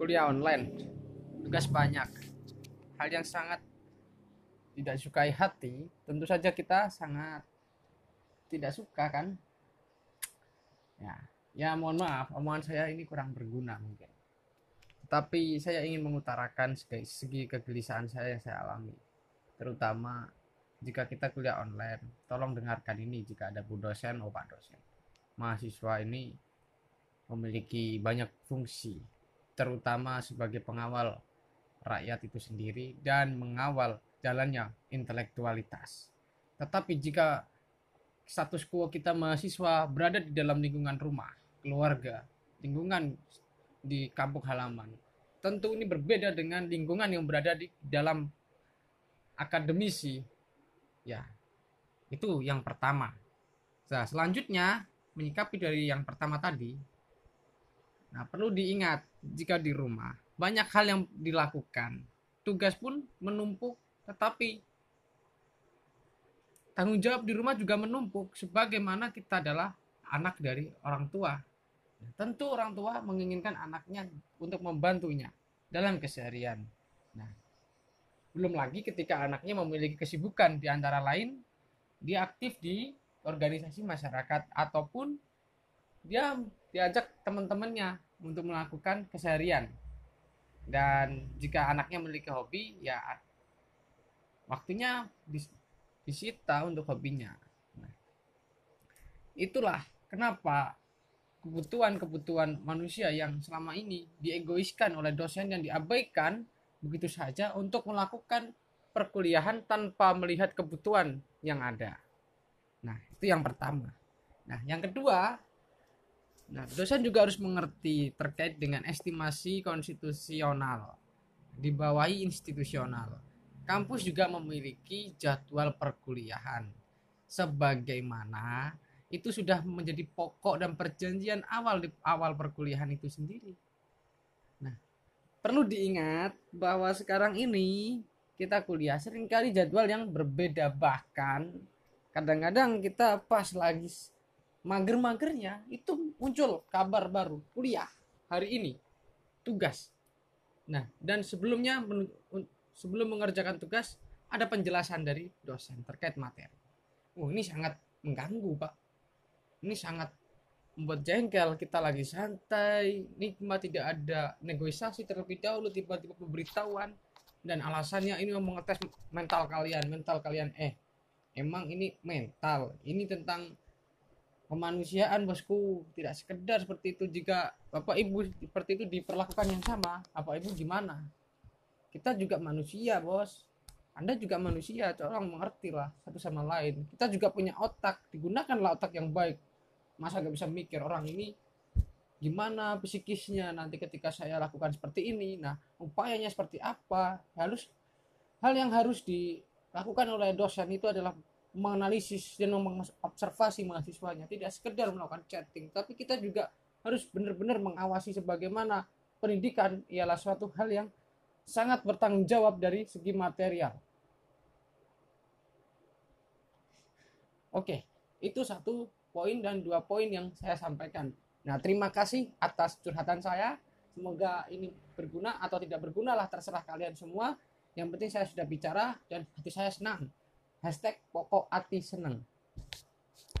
kuliah online. Tugas banyak. Hal yang sangat tidak sukai hati tentu saja kita sangat tidak suka kan? Ya ya mohon maaf omongan saya ini kurang berguna mungkin. Tapi saya ingin mengutarakan segi, segi kegelisahan saya yang saya alami. Terutama jika kita kuliah online tolong dengarkan ini jika ada bu dosen oh pak dosen. Mahasiswa ini memiliki banyak fungsi terutama sebagai pengawal rakyat itu sendiri dan mengawal jalannya intelektualitas tetapi jika status quo kita mahasiswa berada di dalam lingkungan rumah, keluarga, lingkungan di kampung halaman. Tentu ini berbeda dengan lingkungan yang berada di dalam akademisi. Ya, itu yang pertama. Nah, selanjutnya menyikapi dari yang pertama tadi. Nah, perlu diingat jika di rumah banyak hal yang dilakukan. Tugas pun menumpuk, tetapi tanggung jawab di rumah juga menumpuk sebagaimana kita adalah anak dari orang tua. Tentu orang tua menginginkan anaknya untuk membantunya dalam keseharian. Nah, belum lagi ketika anaknya memiliki kesibukan di antara lain dia aktif di organisasi masyarakat ataupun dia diajak teman-temannya untuk melakukan keseharian. Dan jika anaknya memiliki hobi, ya waktunya disita untuk hobinya. Nah, itulah kenapa kebutuhan-kebutuhan manusia yang selama ini diegoiskan oleh dosen yang diabaikan begitu saja untuk melakukan perkuliahan tanpa melihat kebutuhan yang ada. Nah, itu yang pertama. Nah, yang kedua, nah, dosen juga harus mengerti terkait dengan estimasi konstitusional dibawahi institusional. Kampus juga memiliki jadwal perkuliahan. Sebagaimana itu sudah menjadi pokok dan perjanjian awal di awal perkuliahan itu sendiri. Nah, perlu diingat bahwa sekarang ini kita kuliah sering kali jadwal yang berbeda. Bahkan kadang-kadang kita pas lagi mager-magernya itu muncul kabar baru kuliah hari ini tugas. Nah, dan sebelumnya sebelum mengerjakan tugas ada penjelasan dari dosen terkait materi. Oh ini sangat mengganggu pak. Ini sangat membuat jengkel kita lagi santai nikmat tidak ada negosiasi terlebih dahulu tiba-tiba pemberitahuan dan alasannya ini mau mengetes mental kalian mental kalian eh emang ini mental ini tentang kemanusiaan bosku. Tidak sekedar seperti itu. Jika bapak ibu seperti itu diperlakukan yang sama apa ibu gimana? Kita juga manusia bos. Anda juga manusia tolong mengerti lah satu sama lain. Kita juga punya otak. Digunakanlah otak yang baik. Masa gak bisa mikir orang ini gimana psikisnya nanti ketika saya lakukan seperti ini? Nah upayanya seperti apa? Harus hal yang harus dilakukan oleh dosen itu adalah menganalisis dan mengobservasi mahasiswanya tidak sekedar melakukan chatting tapi kita juga harus benar-benar mengawasi sebagaimana pendidikan ialah suatu hal yang sangat bertanggung jawab dari segi material. Oke, itu satu poin dan dua poin yang saya sampaikan. Nah, terima kasih atas curhatan saya. Semoga ini berguna atau tidak berguna lah terserah kalian semua. Yang penting saya sudah bicara dan hati saya senang. Hashtag pokok hati senang.